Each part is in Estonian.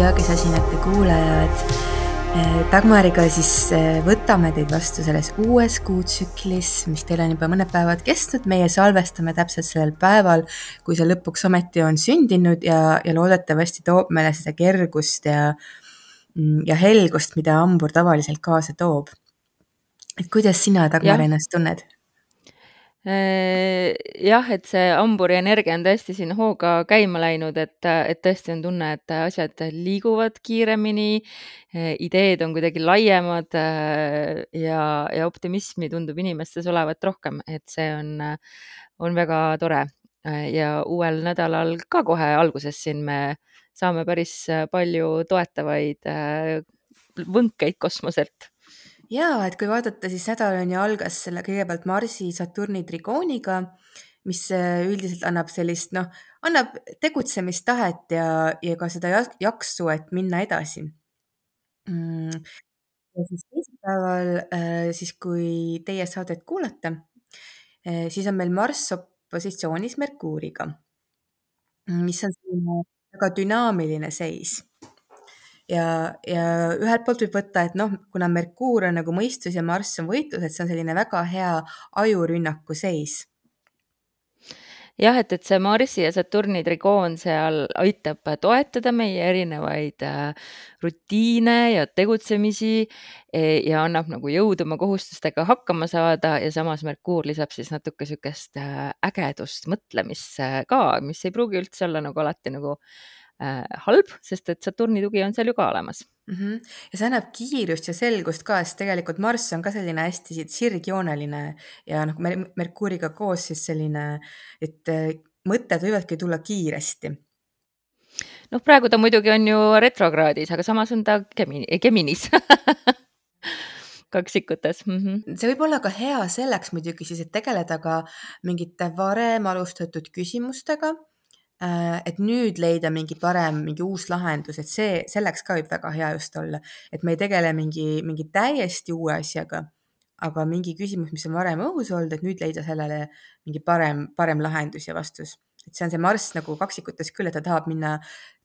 armastatud joogisosinate kuulajad. Dagmariga siis eh, võtame teid vastu selles uues kuutsüklis, mis teil on juba mõned päevad kestnud. meie salvestame täpselt sellel päeval, kui see lõpuks ometi on sündinud ja, ja loodetavasti toob meile seda kergust ja, mm, ja helgust, mida hambur tavaliselt kaasa toob. et kuidas sina, Dagmar, ennast tunned? Äh, jah, et see hamburi energia on tõesti siin hooga käima läinud, et, et tõesti on tunne, et asjad liiguvad kiiremini, äh, ideed on kuidagi laiemad äh, ja, ja optimismi tundub inimestes olevat rohkem, et see on, on väga tore. ja uuel nädalal ka kohe alguses siin me saame päris palju toetavaid võnkeid kosmoselt jaa, et kui vaadata, siis nädal on ju algas selle kõigepealt Marsi Saturni trigooniga, mis äh, üldiselt annab sellist noh, annab tegutsemistahet ja, ja ka seda jaksu, et minna edasi. Mm.. ja siis teisipäeval, äh, siis kui teie saadet kuulate, äh, siis on meil Marss opositsioonis Merkuuriga, mis on selline väga dünaamiline seis ja, ja ühelt poolt võib võtta, et noh, kuna Merkuur on nagu mõistus ja Marss on võitlus, et see on selline väga hea ajurünnaku seis. Jah, et, et see Marsi ja Saturni trigoon seal aitab toetada meie erinevaid äh, rutiine ja tegutsemisi e, ja annab nagu jõudu oma kohustustega hakkama saada ja samas Merkuur lisab siis natuke niisugust äh, ägedust mõtlemisse ka, mis ei pruugi üldse olla nagu alati nagu äh, halb, sest et Saturni tugi on seal ju ka olemas mm. -hmm. ja see annab kiirust ja selgust ka, sest tegelikult Marss on ka selline hästi sirgjooneline ja noh, Merkuuriga koos siis selline, et äh, mõtted võivadki tulla kiiresti noh, praegu ta muidugi on ju retrokraadis, aga samas on ta Gemini, Geminis kaksikutes mm. -hmm. see võib olla ka hea selleks muidugi siis, et tegeleda ka mingite varem alustatud küsimustega Äh, et nüüd leida mingi parem, mingi uus lahendus, et see, selleks ka võib väga hea just olla, et me ei tegele mingi, mingi täiesti uue asjaga, aga mingi küsimus, mis on varem õhus olnud, et nüüd leida sellele mingi parem, parem lahendus ja vastus. et see on see Marss nagu kaksikutes küll, et ta tahab minna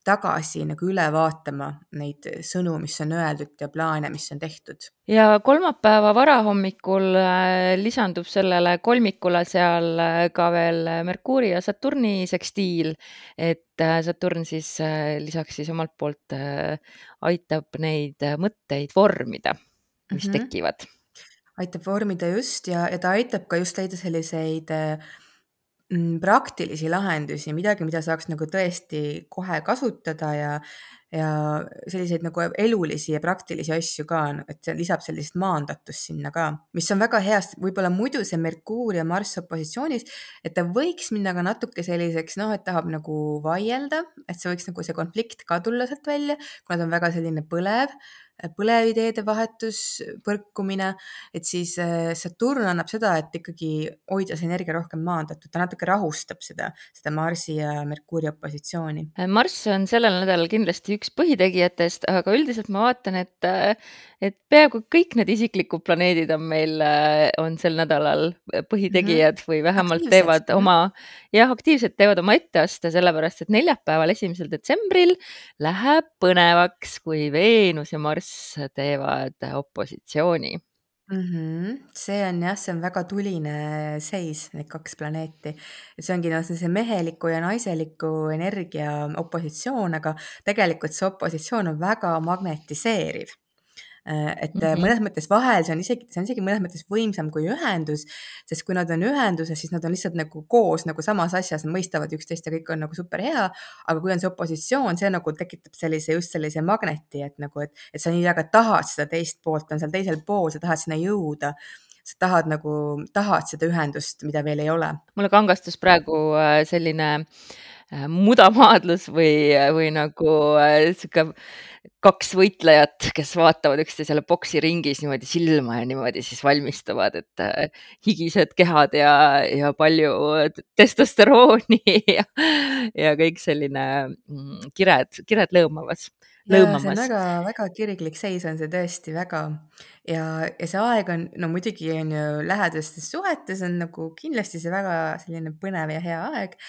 tagasi nagu üle vaatama neid sõnu, mis on öeldud ja plaane, mis on tehtud. ja kolmapäeva varahommikul äh, lisandub sellele kolmikule seal äh, ka veel Merkuuri ja Saturni sekstiil, et äh, Saturn siis lisaks siis omalt poolt aitab neid mõtteid vormida, mis mm -hmm. tekivad. aitab vormida just ja, ja ta aitab ka just leida selliseid äh, praktilisi lahendusi, midagi, mida saaks nagu tõesti kohe kasutada ja ja selliseid nagu elulisi ja praktilisi asju ka, et see lisab sellist maandatust sinna ka, mis on väga hea, sest võib-olla muidu see Merkuur ja Marss opositsioonis, et ta võiks minna ka natuke selliseks noh, et tahab nagu vaielda, et see võiks nagu see konflikt ka tulla sealt välja, kuna ta on väga selline põlev põlevideede vahetus, põrkumine, et siis äh, Saturn annab seda, et ikkagi hoida see energia rohkem maandatud, ta natuke rahustab seda, seda Marsi ja Merkuuri opositsiooni. Marss on sellel nädalal kindlasti üks põhitegijatest, aga üldiselt ma vaatan, et, et peaaegu kõik need isiklikud planeedid on meil, äh, on sel nädalal põhitegijad mm -hmm. või vähemalt aktiivsed. teevad oma, jah, aktiivselt teevad oma etteaste, sellepärast et neljapäeval, esimesel detsembril läheb põnevaks, kui Veenus ja Marss teevad opositsiooni mm. -hmm. see on jah, see on väga tuline seis, need kaks planeeti. see ongi noh, see meheliku ja naiseliku energia opositsioon, aga tegelikult see opositsioon on väga magnetiseeriv Äh, et mm -hmm. mõnes mõttes vahel see on isegi, see on isegi mõnes mõttes võimsam kui ühendus, sest kui nad on ühenduses, siis nad on lihtsalt nagu koos nagu samas asjas, nad mõistavad üksteist ja kõik on nagu super hea. aga kui on see opositsioon, see nagu tekitab sellise just sellise magneti, et nagu, et, et sa nii väga tahad seda teist poolt, on seal teisel pool, sa tahad sinna jõuda sa tahad nagu, tahad seda ühendust, mida veel ei ole. mulle kangastus praegu äh, selline äh, mudamaadlus või, või nagu sihuke kaks võitlejat, kes vaatavad üksteisele poksiringis niimoodi silma ja niimoodi siis valmistuvad, et äh, higised kehad ja, ja palju testosterooni ja, ja kõik selline mm, kired, kired lõõmavas lõõmamas. see on väga-väga kirglik seis on see tõesti väga ja, ja see aeg on, no muidugi on ju lähedastes suhetes on nagu kindlasti see väga selline põnev ja hea aeg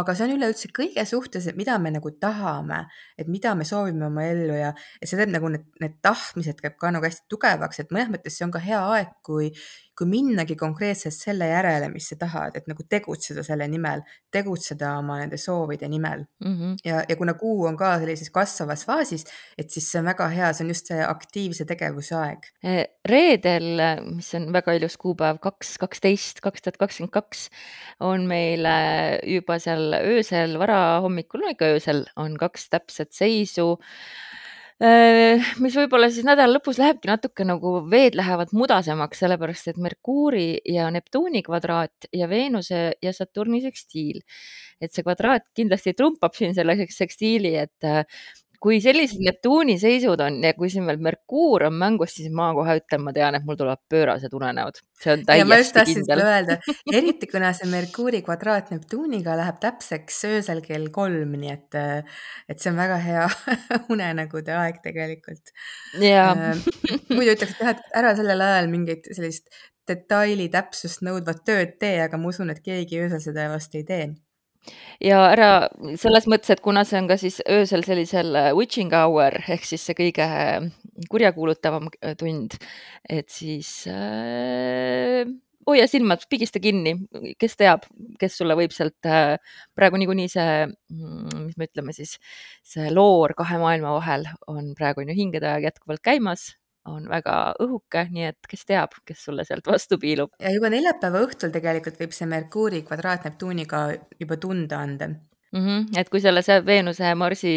aga see on üleüldse kõige suhtes, et mida me nagu tahame, et mida me soovime oma ellu ja, ja see teeb nagu need, need tahtmised käib ka nagu hästi tugevaks, et mõnes mõttes see on ka hea aeg, kui, kui minnagi konkreetselt selle järele, mis sa tahad, et nagu tegutseda selle nimel, tegutseda oma nende soovide nimel mm. -hmm. ja, ja kuna kuu on ka sellises kasvavas faasis, et siis see on väga hea, see on just see aktiivse tegevuse aeg. E, reedel, mis on väga ilus kuupäev, kaks, kaksteist, kaks tuhat kakskümmend kaks, on meil juba seal öösel, varahommikul, no ikka öösel on kaks täpset seisu mis võib-olla siis nädala lõpus lähebki natuke nagu veed lähevad mudasemaks, sellepärast et Merkuuri ja Neptuuni kvadraat ja Veenuse ja Saturni sekstiil. et see kvadraat kindlasti trumpab siin selle sekstiili, et kui sellised Neptuuni seisud on ja kui siin veel Merkuur on mängus, siis ma kohe ütlen, ma tean, et mul tulevad pöörased unenäod. see on täiesti kindel. ma just tahtsin seda öelda, eriti kuna see Merkuuri kvadraat Neptuuniga läheb täpseks öösel kell kolm, nii et, et see on väga hea unenägude aeg tegelikult. Äh, muidu ütleks, et jah, et ära sellel ajal mingit sellist detaili täpsust nõudvat tööd tee, aga ma usun, et keegi öösel seda vast ei tee ja ära selles mõttes, et kuna see on ka siis öösel sellisel äh, witching hour ehk siis see kõige äh, kurjakuulutavam äh, tund, et siis äh, hoia silmad, pigista kinni, kes teab, kes sulle võib sealt äh, praegu niikuinii see, mm, mis me ütleme siis, see loor kahe maailma vahel on praegu on ju hingede aeg jätkuvalt käimas on väga õhuke, nii et kes teab, kes sulle sealt vastu piilub. ja juba neljapäeva õhtul tegelikult võib see Merkuuri kvadraat Neptuuniga juba tunda anda mm. -hmm. et kui selle see Veenuse ja Marsi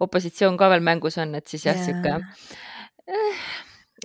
opositsioon ka veel mängus on, et siis jah yeah., sihuke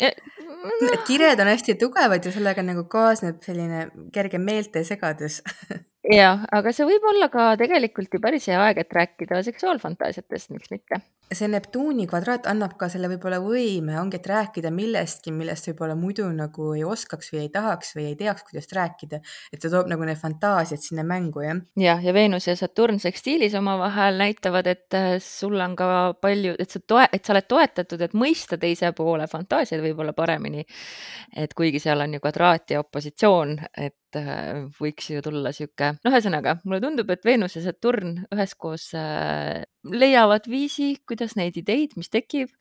eh, Need kired on hästi tugevad ja sellega nagu kaasneb selline kerge meeltesegadus jah, aga see võib olla ka tegelikult ju päris hea aeg, et rääkida seksuaalfantaasiatest, miks mitte see Neptuuni kvadraat annab ka selle võib-olla võime, ongi, et rääkida millestki, millest võib-olla muidu nagu ei oskaks või ei tahaks või ei teaks, kuidas rääkida. et ta toob nagu need fantaasiad sinna mängu, jah. jah, ja Veenus ja Saturn sekstiilis omavahel näitavad, et äh, sul on ka palju, et sa toe-, et sa oled toetatud, et mõista teise poole fantaasiaid võib-olla paremini. et kuigi seal on ju kvadraat ja opositsioon, et äh, võiks ju tulla sihuke, noh, ühesõnaga mulle tundub, et Veenus ja Saturn üheskoos äh, leiavad viisi, kuidas neid ideid, mis tekib,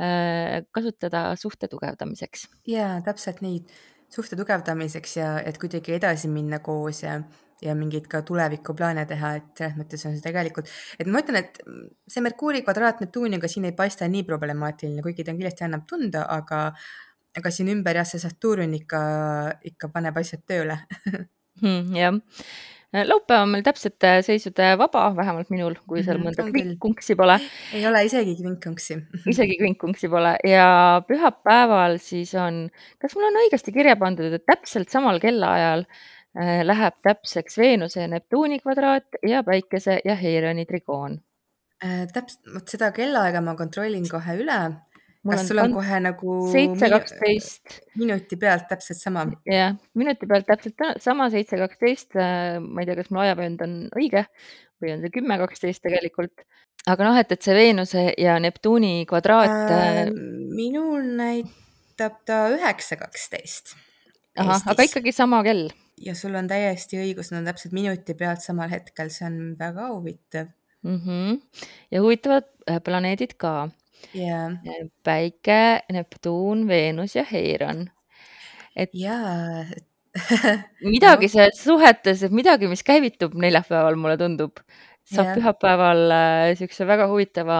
äh, kasutada suhte tugevdamiseks. ja täpselt nii, suhte tugevdamiseks ja et kuidagi edasi minna koos ja, ja mingeid ka tulevikuplaane teha, et selles mõttes on see tegelikult, et ma ütlen, et see Merkuuri kvadraat Neptuuniga siin ei paista nii problemaatiline, kuigi ta kindlasti annab tunda, aga, aga siin ümber jah, see Saturn ikka, ikka paneb asjad tööle. Hmm, jah laupäev on meil täpsete seisude vaba, vähemalt minul, kui seal -hmm, mõnda kvinkunksi pole. ei ole isegi kvinkunksi isegi kvinkunksi pole ja pühapäeval siis on, kas mul on õigesti kirja pandud, et täpselt samal kellaajal äh, läheb täpseks Veenuse ja Neptuuni kvadraat ja Päikese ja Heironi trigoon äh,? täpselt, vot seda kellaaega ma kontrollin kohe üle kas sul on kohe nagu seitse kaksteist minuti pealt täpselt sama? jah, minuti pealt täpselt sama, seitse kaksteist. Äh, ma ei tea, kas mu ajavöönd on õige või on see kümme kaksteist tegelikult. aga noh, et, et see Veenuse ja Neptuuni kvadraat äh,. äh minul näitab ta üheksa kaksteist. ahah, aga ikkagi sama kell. ja sul on täiesti õigus, nad on täpselt minuti pealt samal hetkel, see on väga huvitav mm. -hmm. ja huvitavad äh, planeedid ka yeah.. Päike, Neptuun, Veenus ja Heiron. et jaa midagi no. selles suhetes, et midagi, mis käivitub neljapäeval, mulle tundub, saab yeah. pühapäeval äh, väga huvitava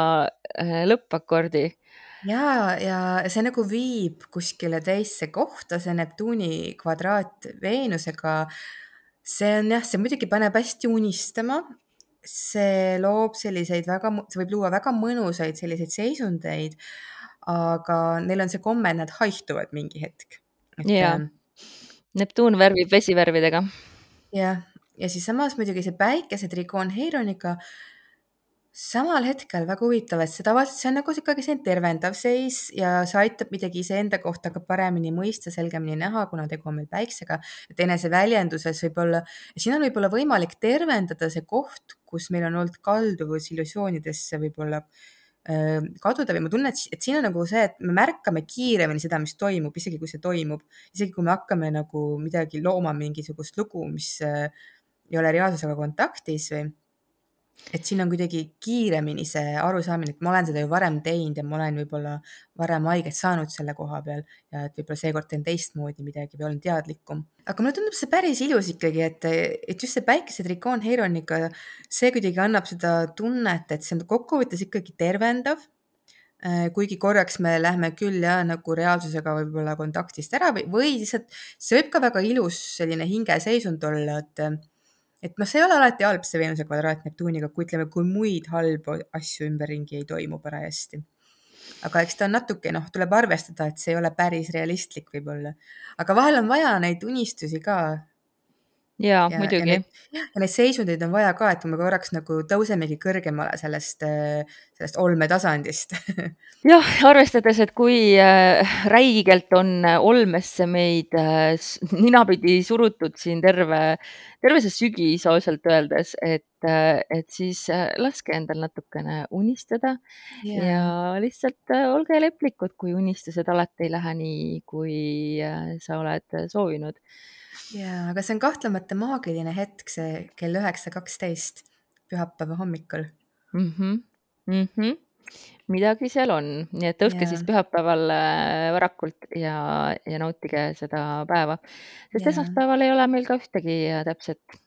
äh, lõppakordi. ja, ja see nagu viib kuskile teisse kohta, see Neptuuni kvadraat Veenusega. see on jah, see muidugi paneb hästi unistama, see loob selliseid väga, see võib luua väga mõnusaid selliseid seisundeid, aga neil on see komme, et nad haihtuvad mingi hetk. jaa, ähm, Neptuun värvib vesivärvidega. jah, ja siis samas muidugi see päikese trigoon Heironiga samal hetkel väga huvitav, et see tavaliselt, see on nagu ikkagi selline tervendav seis ja see aitab midagi iseenda kohta ka paremini mõista, selgemini näha, kuna tegu on meil päiksega. et eneseväljenduses võib-olla, siin on võib-olla võimalik tervendada see koht, kus meil on olnud kalduvus illusioonidesse võib-olla kaduda või ma tunnen, et siin on nagu see, et me märkame kiiremini seda, mis toimub, isegi kui see toimub, isegi kui me hakkame nagu midagi looma, mingisugust lugu, mis ei ole reaalsusega kontaktis või et siin on kuidagi kiiremini see arusaamine, et ma olen seda ju varem teinud ja ma olen võib-olla varem haiget saanud selle koha peal ja et võib-olla seekord teen teistmoodi midagi või olen teadlikum. aga mulle tundub see päris ilus ikkagi, et, et just see päikesetrikoon Heironiga, see kuidagi annab seda tunnet, et see on kokkuvõttes ikkagi tervendav Äh, kuigi korraks me lähme küll jah, nagu reaalsusega võib-olla kontaktist ära või, või lihtsalt see võib ka väga ilus selline hingeseisund olla, et et noh, see ei ole alati halb, see Veenuse kvadraat Neptuuniga, kui ütleme, kui muid halbu asju ümberringi ei toimu parajasti. aga eks ta on natuke noh, tuleb arvestada, et see ei ole päris realistlik võib-olla, aga vahel on vaja neid unistusi ka jaa, muidugi. ja neid seisundeid on vaja ka, et me korraks nagu tõusemegi kõrgemale sellest, sellest olmetasandist jah, arvestades, et kui äh, räigelt on olmesse meid äh, ninapidi surutud siin terve, terve see sügis ausalt öeldes, et, äh, et siis laske endal natukene unistada yeah. ja lihtsalt olge leplikud, kui unistused alati ei lähe nii, kui sa oled soovinud jaa, aga see on kahtlemata maagiline hetk, see kell üheksa kaksteist pühapäeva hommikul mm. -hmm. Mm -hmm. midagi seal on, nii et tõuske siis pühapäeval äh, varakult ja, ja nautige seda päeva, sest ja. esmaspäeval ei ole meil ka ühtegi äh, täpset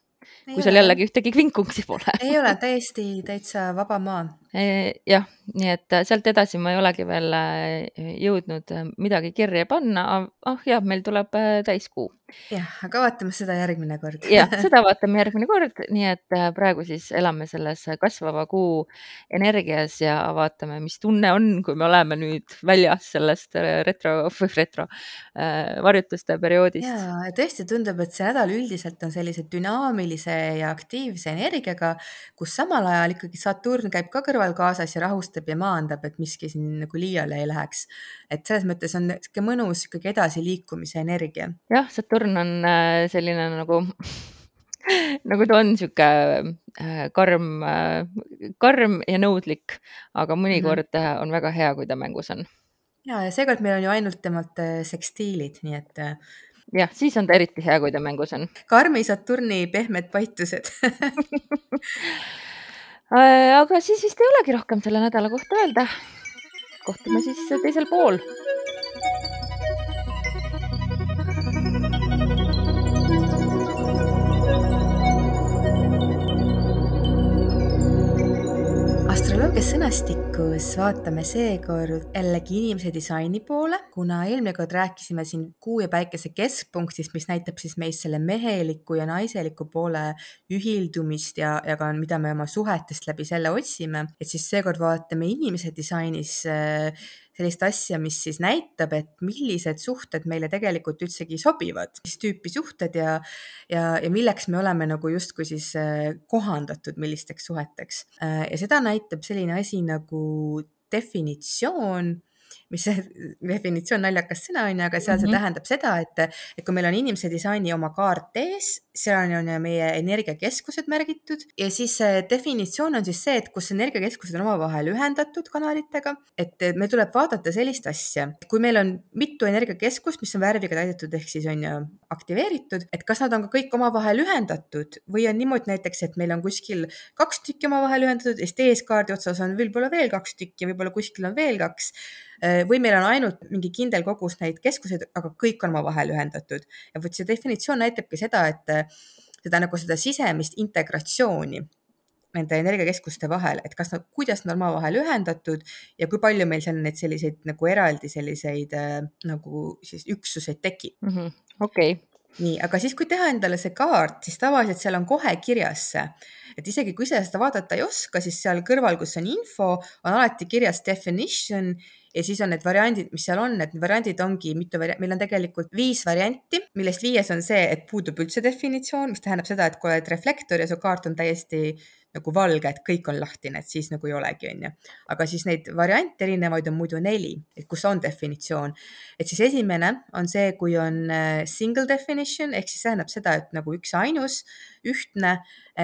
kui seal jällegi ühtegi kvinkungsi pole. ei ole, täiesti täitsa vaba maa. Jah, nii et äh, sealt edasi ma ei olegi veel äh, jõudnud äh, midagi kirja panna. ah jah, meil tuleb täiskuu. jah, aga vaatame seda järgmine kord jah, seda vaatame järgmine kord, nii et praegu siis elame selles kasvava kuu energias ja vaatame, mis tunne on, kui me oleme nüüd väljas sellest retro, retro varjutuste perioodist. ja tõesti tundub, et see nädal üldiselt on sellise dünaamilise ja aktiivse energiaga, kus samal ajal ikkagi Saturn käib ka kõrval kaasas ja rahustab ja maandab, et miski siin nagu liiale ei läheks. et selles mõttes on sihuke mõnus ikkagi edasiliikumise energia. jah, Saturn on äh, selline nagu nagu ta on sihuke äh, karm, äh, karm ja nõudlik, aga mõnikord mm -hmm. on väga hea, kui ta mängus on. ja, ja seekord meil on ju ainult temalt sekstiilid, nii et jah, siis on ta eriti hea, kui ta mängus on. karmi Saturni pehmed paitused aga siis vist ei olegi rohkem selle nädala kohta öelda. kohtume siis teisel pool astroloogia sõnastikus vaatame seekord jällegi inimese disaini poole, kuna eelmine kord rääkisime siin kuu ja päikese keskpunktist, mis näitab siis meis selle meheliku ja naiseliku poole ühildumist ja, ja ka mida me oma suhetest läbi selle otsime, et siis seekord vaatame inimese disainis äh, sellist asja, mis siis näitab, et millised suhted meile tegelikult üldsegi sobivad, mis tüüpi suhted ja, ja, ja milleks me oleme nagu justkui siis äh, kohandatud, millisteks suheteks. Äh, ja seda näitab selline asi nagu definitsioon mis see definitsioon naljakas sõna on ju, aga seal mm -hmm. see mhm. tähendab seda, et, et kui meil on inimese disaini oma kaart ees, seal on ju meie energiakeskused märgitud. Ja siis see definitsioon on siis see, et kus energiakeskused on omavahel ühendatud kanalitega, et meil tuleb vaadata sellist asja, kui meil on mitu energiakeskust, mis on värviga täidetud ehk siis on ju aktiveeritud, et kas nad on ka kõik omavahel ühendatud või on niimoodi näiteks, et meil on kuskil kaks tükki omavahel ühendatud ja siis eeskaardi otsas on võib-olla veel kaks tükki, võib-olla kuskil on veel kaks Äh, või meil on ainult mingi kindel kogus neid keskuseid, aga kõik on omavahel ühendatud. Ja vot see definitsioon näitabki seda, et äh, seda nagu seda sisemist integratsiooni nende energiakeskuste vahel, et kas nad, kuidas nad on omavahel ühendatud ja kui palju meil seal neid selliseid nagu eraldi selliseid äh, nagu siis üksuseid tekib. Mm -hmm.. okei. Okay nii, aga siis, kui teha endale see kaart, siis tavaliselt seal on kohe kirjas see, et isegi kui ise seda vaadata ei oska, siis seal kõrval, kus on info, on alati kirjas definition ja siis on need variandid, mis seal on, et variandid ongi mitu vari-, meil on tegelikult viis varianti, millest viies on see, et puudub üldse definitsioon, mis tähendab seda, et kui oled reflektor ja su kaart on täiesti nagu valge, et kõik on lahtine, et siis nagu ei olegi, onju. aga siis neid variante erinevaid on muidu neli, et kus on definitsioon. et siis esimene on see, kui on äh, single definition ehk siis tähendab seda, et nagu üksainus, ühtne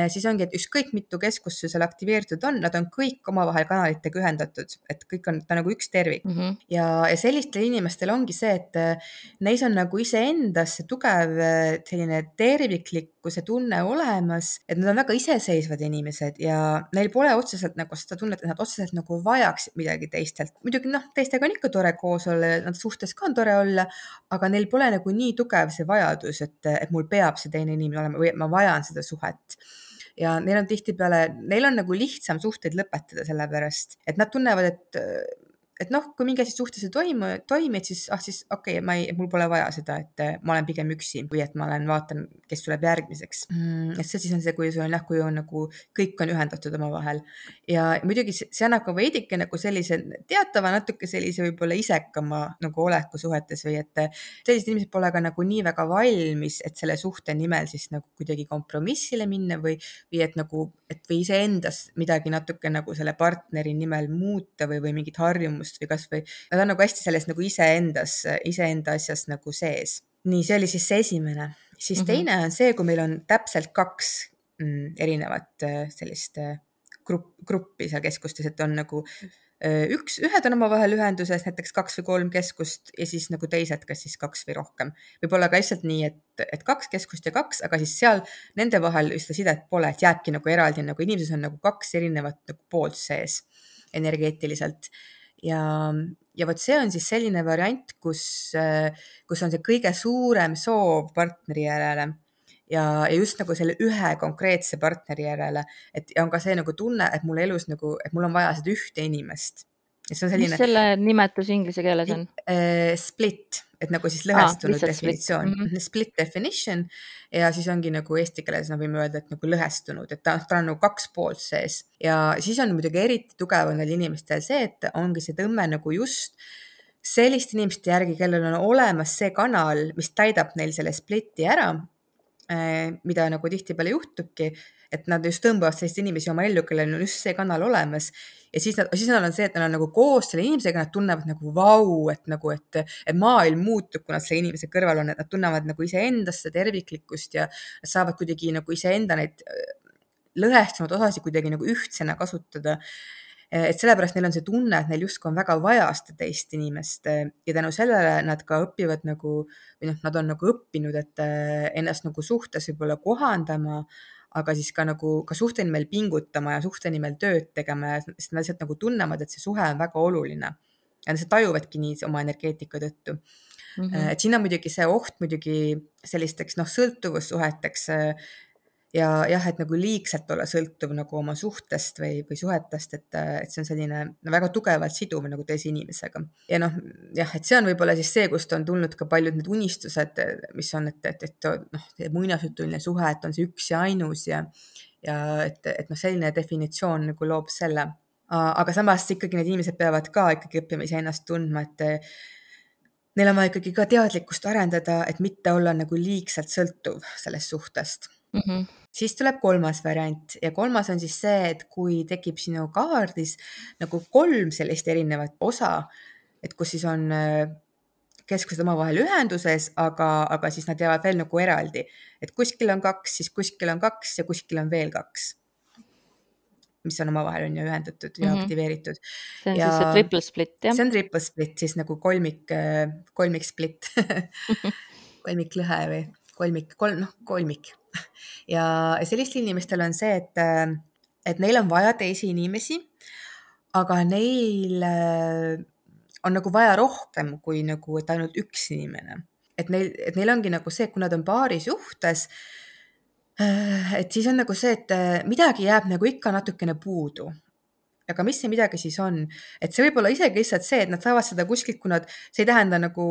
siis ongi, et ükskõik mitu keskust sul seal aktiveeritud on, nad on kõik omavahel kanalitega ühendatud, et kõik on, ta nagu üks tervik mm. -hmm. ja, ja sellistel inimestel ongi see, et eh, neis on nagu iseendas see tugev eh, selline terviklikkuse tunne olemas, et nad on väga iseseisvad inimesed ja neil pole otseselt nagu seda tunnet, et nad otseselt nagu vajaksid midagi teistelt. muidugi noh, teistega on ikka tore koos olla nad suhtes ka on tore olla, aga neil pole nagu nii tugev see vajadus, et, et mul peab see teine inimene olema või ma vajan seda suhet ja neil on tihtipeale, neil on nagu lihtsam suhteid lõpetada, sellepärast et nad tunnevad, et et noh, kui mingi asi suhtes ei toimu, toimi, et siis, ah siis okei okay,, ma ei, mul pole vaja seda, et eh, ma olen pigem üksi või et ma olen, vaatan, kes tuleb järgmiseks mm,. et see siis on see, kui sul on jah, kui on nagu kõik on ühendatud omavahel ja muidugi see annab ka veidike nagu sellise teatava natuke sellise võib-olla isekama nagu oleku suhetes või et eh, sellised inimesed pole ka nagu nii väga valmis, et selle suhte nimel siis nagu kuidagi kompromissile minna või, või et nagu, et või iseendas midagi natuke nagu selle partneri nimel muuta või, või mingit harjumust arvamust või kasvõi nad on nagu hästi selles nagu iseendas, iseenda asjas nagu sees. nii, see oli siis see esimene, siis mm -hmm. teine on see, kui meil on täpselt kaks mm, erinevat äh, sellist äh, grupp, gruppi seal keskustes, et on nagu äh, üks, ühed on omavahel ühenduses, näiteks kaks või kolm keskust ja siis nagu teised, kas siis kaks või rohkem. võib-olla ka lihtsalt nii, et, et kaks keskust ja kaks, aga siis seal nende vahel seda sidet pole, et jääbki nagu eraldi, nagu inimeses on nagu kaks erinevat nagu poolt sees energeetiliselt ja, ja vot see on siis selline variant, kus, kus on see kõige suurem soov partneri järele. Ja, ja just nagu selle ühe konkreetse partneri järele, et ja on ka see nagu tunne, et mul elus nagu, et mul on vaja seda ühte inimest. Selline... mis selle nimetus inglise keeles on? Uh,? Split, et nagu siis lõhestunud ah, definitsioon split. Mm -hmm. split definition ja siis ongi nagu eesti keeles no võime öelda, et nagu lõhestunud, et ta, tal on nagu kaks poolt sees ja siis on muidugi eriti tugev on neil inimestel see, et ongi see tõmme nagu just selliste inimeste järgi, kellel on olemas see kanal, mis täidab neil selle split'i ära, äh, mida nagu tihtipeale juhtubki, et nad just tõmbavad selliseid inimesi oma ellu, kellel on just see kanal olemas. Ja siis nad, siis nad on see, et nad on nagu koos selle inimesega, nad tunnevad nagu vau, et nagu, et, et maailm muutub, kui nad selle inimese kõrval on, et nad tunnevad nagu iseendasse terviklikkust ja saavad kuidagi nagu iseenda neid äh, lõhestunud osasid kuidagi nagu ühtsena kasutada. Et sellepärast neil on see tunne, et neil justkui on väga vaja seda teist inimest ja tänu sellele nad ka õpivad nagu või noh, nad on nagu õppinud, et äh, ennast nagu suhtes võib-olla kohandama aga siis ka nagu ka suhte nimel pingutama ja suhte nimel tööd tegema ja sest nad lihtsalt nagu tunnevad, et see suhe on väga oluline. ja nad tajuvadki nii oma energeetika tõttu mm. -hmm. et siin on muidugi see oht muidugi sellisteks noh, sõltuvussuheteks ja jah, et nagu liigselt olla sõltuv nagu oma suhtest või, või suhetest, et, et see on selline no, väga tugevalt siduv nagu teise inimesega. ja noh, jah, et see on võib-olla siis see, kust on tulnud ka paljud need unistused, mis on, et, et, et noh, muinasjutuline suhe, et on see üks ja ainus ja, ja et, et noh, selline definitsioon nagu loob selle. aga samas ikkagi need inimesed peavad ka ikkagi õppima iseennast tundma, et neil on vaja ikkagi ka teadlikkust arendada, et mitte olla nagu liigselt sõltuv sellest suhtest mm. -hmm siis tuleb kolmas variant ja kolmas on siis see, et kui tekib sinu kaardis nagu kolm sellist erinevat osa, et kus siis on äh, keskused omavahel ühenduses, aga, aga siis nad jäävad veel nagu eraldi, et kuskil on kaks, siis kuskil on kaks ja kuskil on veel kaks mis on omavahel on ju ühendatud ja mm -hmm. aktiveeritud. see on ja siis see triple split jah? see on triple split siis nagu kolmik, äh, kolmik split kolmiklõhe või kolmik, kolm, noh, kolmik ja sellistel inimestel on see, et, et neil on vaja teisi inimesi, aga neil äh, on nagu vaja rohkem kui nagu, et ainult üks inimene. et neil, et neil ongi nagu see, et kui nad on paari suhtes, äh, et siis on nagu see, et äh, midagi jääb nagu ikka natukene puudu aga mis see midagi siis on, et see võib olla isegi lihtsalt see, et nad saavad seda kuskilt, kui nad, see ei tähenda nagu,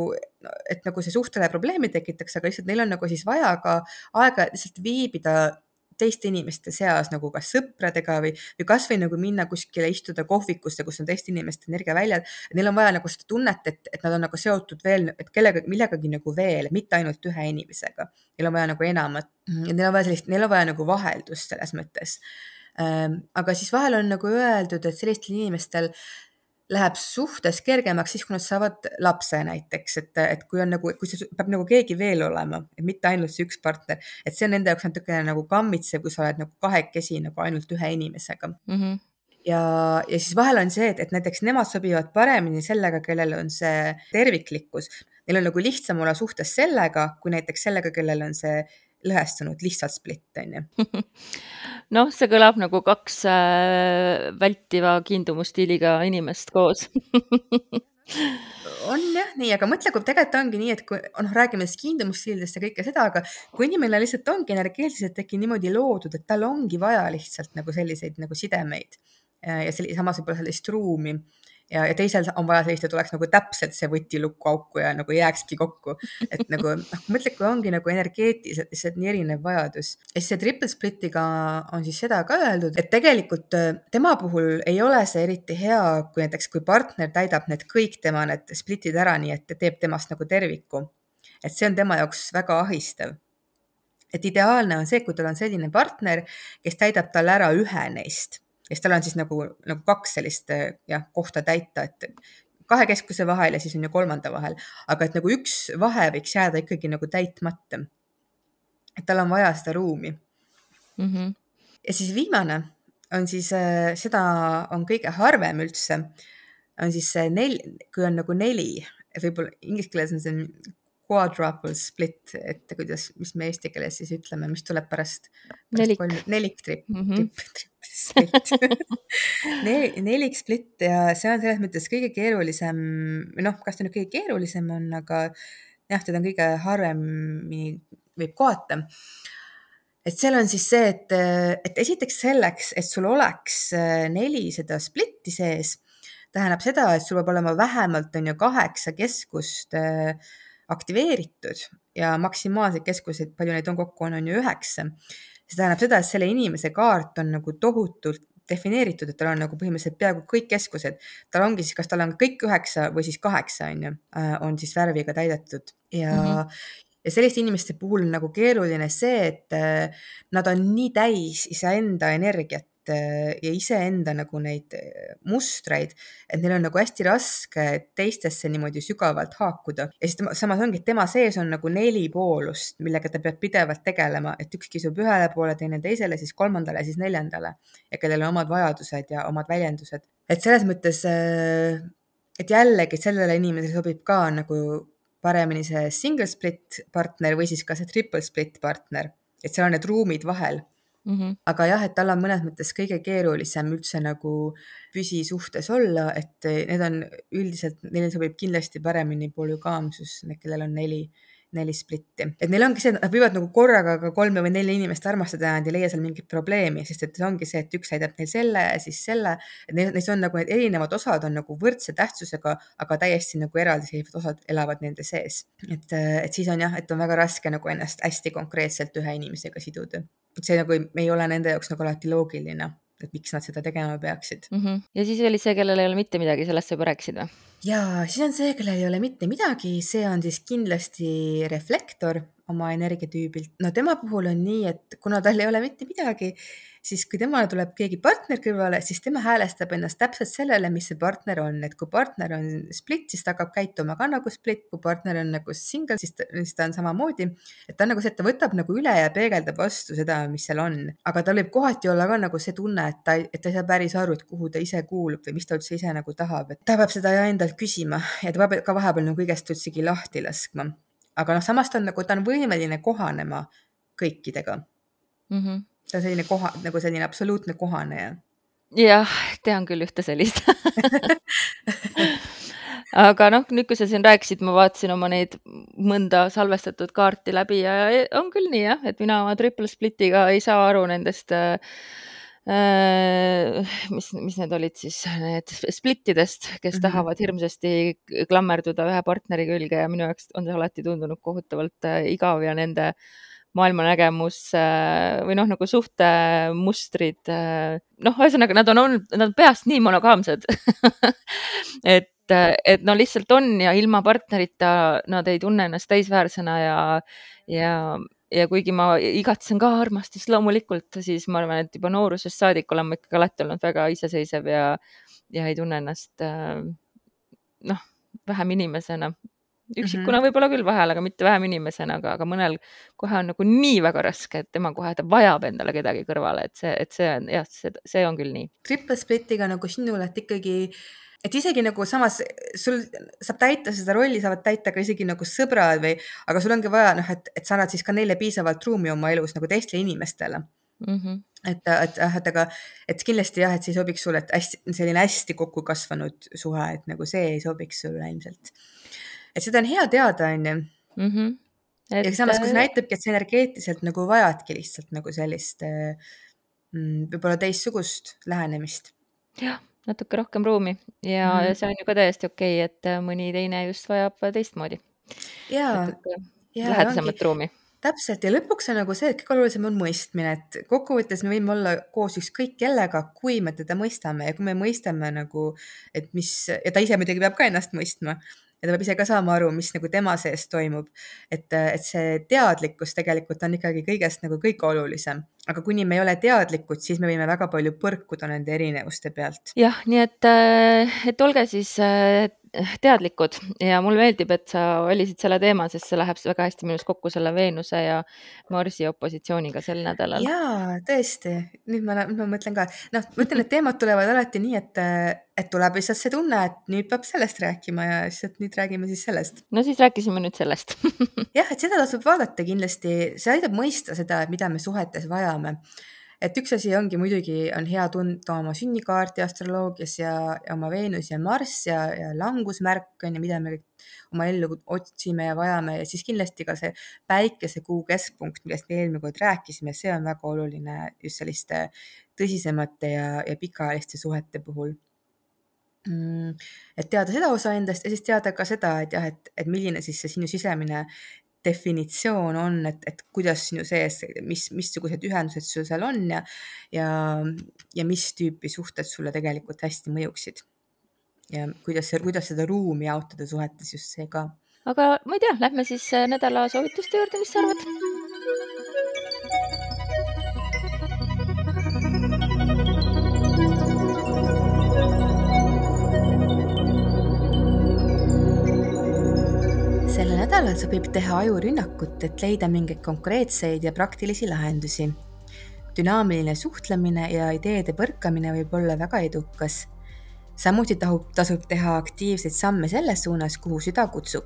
et nagu see suhtele probleemi tekitaks, aga lihtsalt neil on nagu siis vaja ka aega lihtsalt viibida teiste inimeste seas nagu kas sõpradega või, või kasvõi nagu minna kuskile istuda kohvikusse, kus on teiste inimeste energiaväljad. Neil on vaja nagu seda tunnet, et, et nad on nagu seotud veel, et kellega, millegagi nagu veel, mitte ainult ühe inimesega. Neil on vaja nagu enamat ja neil on vaja sellist, neil on vaja nagu vaheldust selles mõttes aga siis vahel on nagu öeldud, et sellistel inimestel läheb suhtes kergemaks siis, kui nad saavad lapse näiteks, et, et kui on nagu, kui see peab nagu keegi veel olema, et mitte ainult see üks partner, et see on nende jaoks natukene nagu kammitsev, kui sa oled nagu kahekesi nagu ainult ühe inimesega mm. -hmm ja, ja siis vahel on see, et, et näiteks nemad sobivad paremini sellega, kellel on see terviklikkus. Neil on nagu lihtsam olla suhtes sellega, kui näiteks sellega, kellel on see lõhestunud, lihtsalt split, on ju. noh, see kõlab nagu kaks äh, vältiva kiindumusstiiliga inimest koos on jah nii, aga mõtle, kui tegelikult ongi nii, et kui noh, räägime siis kiindumusstiilidest ja kõike seda, aga kui inimene lihtsalt ongi energeetiliselt äkki niimoodi loodud, et tal ongi vaja lihtsalt nagu selliseid nagu sidemeid ja selli-, samas võib-olla sellist ruumi ja, ja teisel on vaja sellist, et oleks nagu täpselt see võti lukku auku ja nagu jääkski kokku. et nagu noh, mõtle, kui ongi nagu energeetiliselt lihtsalt nii erinev vajadus. ja siis see triple split'iga on siis seda ka öeldud, et tegelikult äh, tema puhul ei ole see eriti hea, kui näiteks, kui partner täidab need kõik tema need split'id ära, nii et teeb temast nagu terviku. et see on tema jaoks väga ahistav et ideaalne on see, kui tal on selline partner, kes täidab talle ära ühe neist ja siis tal on siis nagu, nagu kaks sellist jah, kohta täita, et kahe keskuse vahel ja siis on ju kolmanda vahel, aga et nagu üks vahe võiks jääda ikkagi nagu täitmata. et tal on vaja seda ruumi mm. -hmm. ja siis viimane on siis, äh, seda on kõige harvem üldse, on siis see nel-, kui on nagu neli, võib-olla inglise keeles on see quadruple split, et kuidas, mis me eesti keeles siis ütleme, mis tuleb pärast, pärast nelik, nelik trip mm, -hmm. trip, trip split Nel, nelik split ja see on selles mõttes kõige keerulisem noh, kas ta nüüd kõige keerulisem on, aga jah, teda on kõige harvemini võib kohata. et seal on siis see, et, et esiteks selleks, et sul oleks äh, neli seda splitti sees, tähendab seda, et sul peab olema vähemalt on ju kaheksa keskust äh, aktiveeritud ja maksimaalseid keskuseid, palju neid on kokku, on, on ju üheksa. See tähendab seda, et selle inimese kaart on nagu tohutult defineeritud, et tal on nagu põhimõtteliselt peaaegu kõik keskused, tal ongi siis, kas tal on kõik üheksa või siis kaheksa on ju, äh, on siis värviga täidetud. Ja mm, -hmm. ja selliste inimeste puhul on nagu keeruline see, et äh, nad on nii täis iseenda energiat Äh, ja iseenda nagu neid äh, mustreid, et neil on nagu hästi raske teistesse niimoodi sügavalt haakuda. ja siis tema, samas ongi, et tema sees on nagu neli poolust, millega ta peab pidevalt tegelema, et üks kisub ühele poole, teine teisele, siis kolmandale, siis neljandale ja kellel on omad vajadused ja omad väljendused. et selles mõttes, äh, et jällegi sellele inimesele sobib ka nagu paremini see single split partner või siis ka see triple split partner, et seal on need ruumid vahel mm. -hmm. aga jah, et tal on mõnes mõttes kõige keerulisem üldse nagu püsisuhtes olla, et need on üldiselt, neile sobib kindlasti paremini polügaamsus, need, kellel on neli neli splitti, et neil ongi see, et nad võivad nagu korraga ka kolme või nelja inimest armastada ja nad ei leia seal mingit probleemi, sest et see ongi see, et üks täidab neil selle ja siis selle, et neil, neis on nagu need erinevad osad on nagu võrdse tähtsusega, aga täiesti nagu eraldiseisvad osad elavad nende sees. et, et siis on jah, et on väga raske nagu ennast hästi konkreetselt ühe inimesega siduda. et see nagu ei, ei ole nende jaoks nagu alati loogiline et miks nad seda tegema peaksid mm. -hmm. ja siis oli see, kellel ei ole mitte midagi, sellest sa juba rääkisid või? ja siis on see, kellel ei ole mitte midagi, see on siis kindlasti reflektor oma energiatüübilt. no tema puhul on nii, et kuna tal ei ole mitte midagi, siis kui temale tuleb keegi partner kõrvale, siis tema häälestab ennast täpselt sellele, mis see partner on, et kui partner on split, siis ta hakkab käituma ka nagu split, kui partner on nagu single, siis ta, siis ta on samamoodi. et ta nagu see, et ta võtab nagu üle ja peegeldab vastu seda, mis seal on, aga tal võib kohati olla ka nagu see tunne, et ta, et ta ei saa päris aru, et kuhu ta ise kuulub või mis ta üldse ise nagu tahab, et ta peab seda endalt küsima ja ta peab ka vahepeal nagu kõigest üldsegi lahti laskma. aga noh, samas ta on nagu, ta on võimeline kohanema kõikidega mm. -hmm ta on selline koha, nagu selline absoluutne kohaneja. jah, tean küll ühte sellist aga noh, nüüd, kui sa siin rääkisid, ma vaatasin oma neid mõnda salvestatud kaarti läbi ja on küll nii jah, et mina oma triple split'iga ei saa aru nendest äh, mis, mis need olid siis, need splittidest, kes mm -hmm. tahavad hirmsasti klammerduda ühe partneri külge ja minu jaoks on see alati tundunud kohutavalt äh, igav ja nende äh, maailmanägemus äh, või noh, nagu suhtemustrid, äh, noh, ühesõnaga nad on olnud, nad on peast nii monogaamsed et, et no lihtsalt on ja ilma partnerita nad ei tunne ennast täisväärsena ja, ja, ja kuigi ma igatsen ka armastust loomulikult, siis ma arvan, et juba noorusest saadik olen ma ikkagi alati olnud väga iseseisev ja, ja ei tunne ennast äh, noh, vähem inimesena üksikuna mm -hmm. võib-olla küll vahel, aga mitte vähem inimesena, aga, aga mõnel kohe on nagu nii väga raske, et tema kohe, ta vajab endale kedagi kõrvale, et see, et see on jah, see, see on küll nii. Triple split'iga nagu sinul, et ikkagi et isegi nagu samas sul saab täita seda rolli, saavad täita ka isegi nagu sõbrad või, aga sul ongi vaja noh, et, et sa annad siis ka neile piisavalt ruumi oma elus nagu teistele inimestele mm. -hmm. et, et jah, et aga, et kindlasti jah, et see ei sobiks sulle, et hästi, selline hästi kokku kasvanud suhe, et nagu see ei sobiks sulle ilmselt. Et seda on hea teada, onju. Mhm. ja samas, kui see äh, näitabki, et sa energeetiliselt nagu vajadki lihtsalt nagu sellist mm, võib-olla teistsugust lähenemist. jah natuke rohkem ruumi ja mm, see on ju ka täiesti okei okay,, et äh, mõni teine just vajab teistmoodi. jaa, lähedasemat ruumi täpselt ja lõpuks on nagu see, et kõige olulisem on mõistmine, et kokkuvõttes me võime olla koos ükskõik kellega, kui me teda mõistame ja kui me mõistame nagu, et mis ja ta ise muidugi peab ka ennast mõistma ja ta peab ise ka saama aru, mis nagu tema sees toimub. et, et see teadlikkus tegelikult on ikkagi kõigest nagu kõige olulisem, aga kuni me ei ole teadlikud, siis me võime väga palju põrkuda nende erinevuste pealt. jah, nii et, et olge siis teadlikud ja mulle meeldib, et sa valisid selle teema, sest see läheb väga hästi minu arust kokku selle Veenuse ja Marsi opositsiooniga sel nädalal. jaa, tõesti, nüüd ma, ma mõtlen ka, noh, ma ütlen, et teemad tulevad alati nii, et, et tuleb lihtsalt see tunne, et nüüd peab sellest rääkima ja siis, et nüüd räägime siis sellest. no siis rääkisime nüüd sellest jah, et seda tasub vaadata kindlasti, see aitab mõista seda, mida me suhetes vajame et üks asi ongi muidugi, on hea tunda oma sünnikaarti astroloogias ja, ja oma Veenus ja Marss ja, ja langusmärk on ju, mida me oma ellu otsime ja vajame. Ja siis kindlasti ka see päikesekuu keskpunkt, millest me eelmine kord rääkisime, see on väga oluline just selliste tõsisemate ja, ja pikaajaliste suhete puhul. Mm, et teada seda osa endast ja siis teada ka seda, et jah, et, et milline siis see sinu sisemine definitsioon on, et, et kuidas sinu sees, mis, missugused ühendused sul seal on ja, ja, ja mis tüüpi suhted sulle tegelikult hästi mõjuksid. ja kuidas, kuidas seda ruumi jaotada suhetes, just see ka. aga ma ei tea, lähme siis äh, nädala soovituste juurde, mis sa arvad? Nädalal sobib teha ajurünnakut, et leida mingeid konkreetseid ja praktilisi lahendusi. dünaamiline suhtlemine ja ideede põrkamine võib olla väga edukas. samuti tahub, tasub teha aktiivseid samme selles suunas, kuhu süda kutsub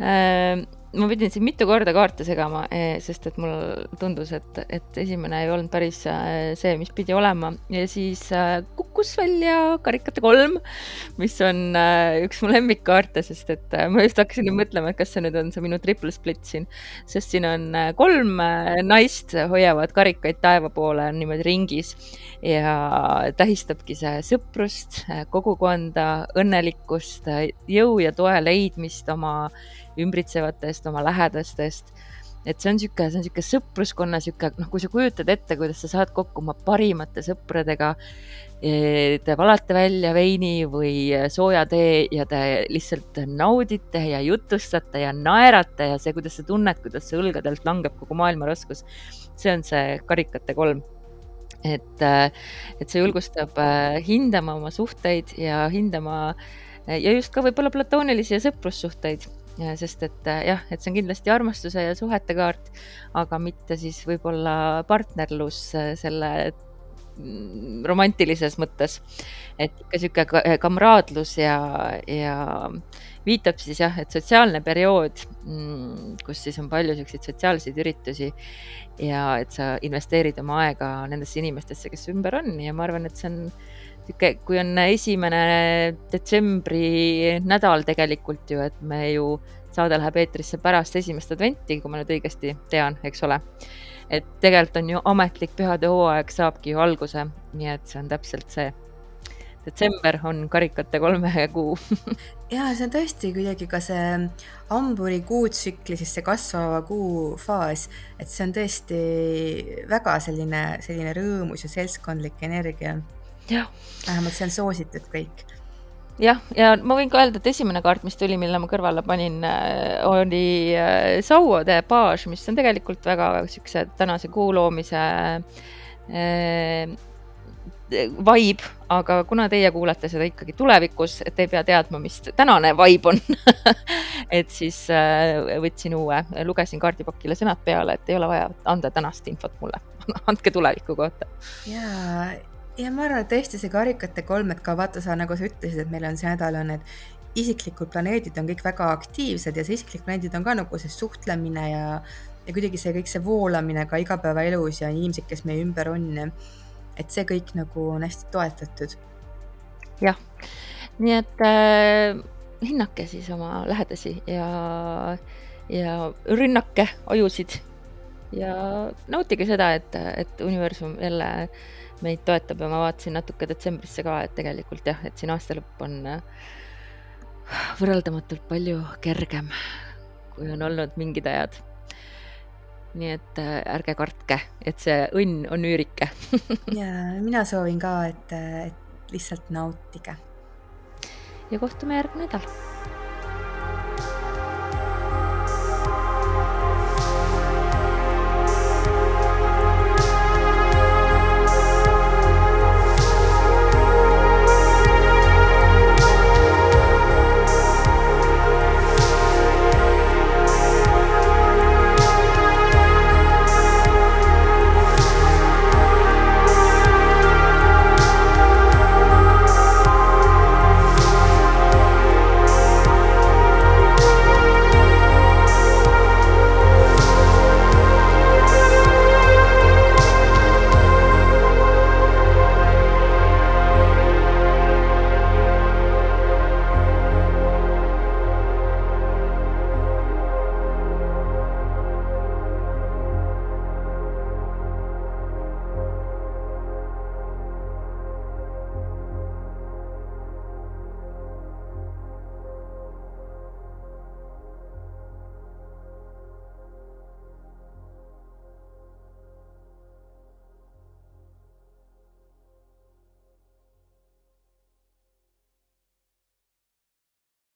ähm ma pidin siin mitu korda kaarte segama, eh, sest et mul tundus, et, et esimene ei olnud päris eh, see, mis pidi olema. Ja siis eh, kukkus välja karikate kolm, mis on üks mu lemmikkaarte, sest et ma just hakkasin mõtlema, et kas see nüüd on see minu triple split siin, sest siin on kolm naist hoiavad karikaid taeva poole niimoodi ringis. Ja tähistabki see sõprust, kogukonda, õnnelikkust, jõu ja toe leidmist oma ümbritsevatest, oma lähedastest. et see on niisugune, see on niisugune sõpruskonna niisugune, noh, kui sa kujutad ette, kuidas sa saad kokku oma parimate sõpradega, e, te valate välja veini või sooja tee ja te lihtsalt naudite ja jutustate ja naerate ja see, kuidas sa tunned, kuidas see õlgadelt langeb kogu maailma raskus, see on see karikate kolm et, et see julgustab äh, hindama oma suhteid ja hindama ja just ka võib-olla platoonilisi ja sõprussuhteid sest et äh, jah, et see on kindlasti armastuse ja suhete kaart, aga mitte siis võib-olla partnerlus äh, selle mm, romantilises mõttes. et ikka sihuke kamraadlus ja, ja viitab siis jah, et sotsiaalne periood, mm, kus siis on palju siukseid sotsiaalseid üritusi ja et sa investeerid oma aega nendesse inimestesse, kes ümber on ja ma arvan, et see on sihuke, kui on esimene detsembri nädal tegelikult ju, et me ju, saade läheb eetrisse pärast esimest adventi, kui ma nüüd õigesti tean, eks ole. et tegelikult on ju ametlik pühade hooaeg saabki ju alguse, nii et see on täpselt see. detsember on karikate kolme kuu ja see on tõesti kuidagi ka see hamburi kuutsükli, siis see kasvava kuu faas, et see on tõesti väga selline, selline rõõmus ja seltskondlik energia vähemalt see on soositud kõik. Jah, ja ma võin ka öelda, et esimene kaart, mis tuli, mille ma kõrvale panin, äh, oli äh, Sauode baas, mis on tegelikult väga siukse tänase kuu loomise äh, vibe, aga kuna teie kuulate seda ikkagi tulevikus, et ei pea teadma, mis tänane vibe on et siis võtsin uue, lugesin kaardipakile sõnad peale, et ei ole vaja anda tänast infot mulle. Andke tuleviku kohta. ja ja ma arvan, et tõesti see karikate kolm, et ka vaata sa, nagu sa ütlesid, et meil on see nädal on need isiklikud planeedid on kõik väga aktiivsed ja see isiklik planeedid on ka nagu see suhtlemine ja, ja kuidagi see kõik see voolamine ka igapäevaelus ja inimesed, kes meie ümber on. et see kõik nagu on hästi toetatud. jah, nii et äh, hinnake siis oma lähedasi ja, ja rünnake ajusid ja nautige seda, et, et universum jälle meid toetab ja ma vaatasin natuke detsembrisse ka, et tegelikult jah, et siin aasta lõpp on äh, võrreldamatult palju kergem, kui on olnud mingid ajad. nii et äh, ärge kartke, et see õnn on üürike ja mina soovin ka, et, et lihtsalt nautige. ja kohtume järgmine nädal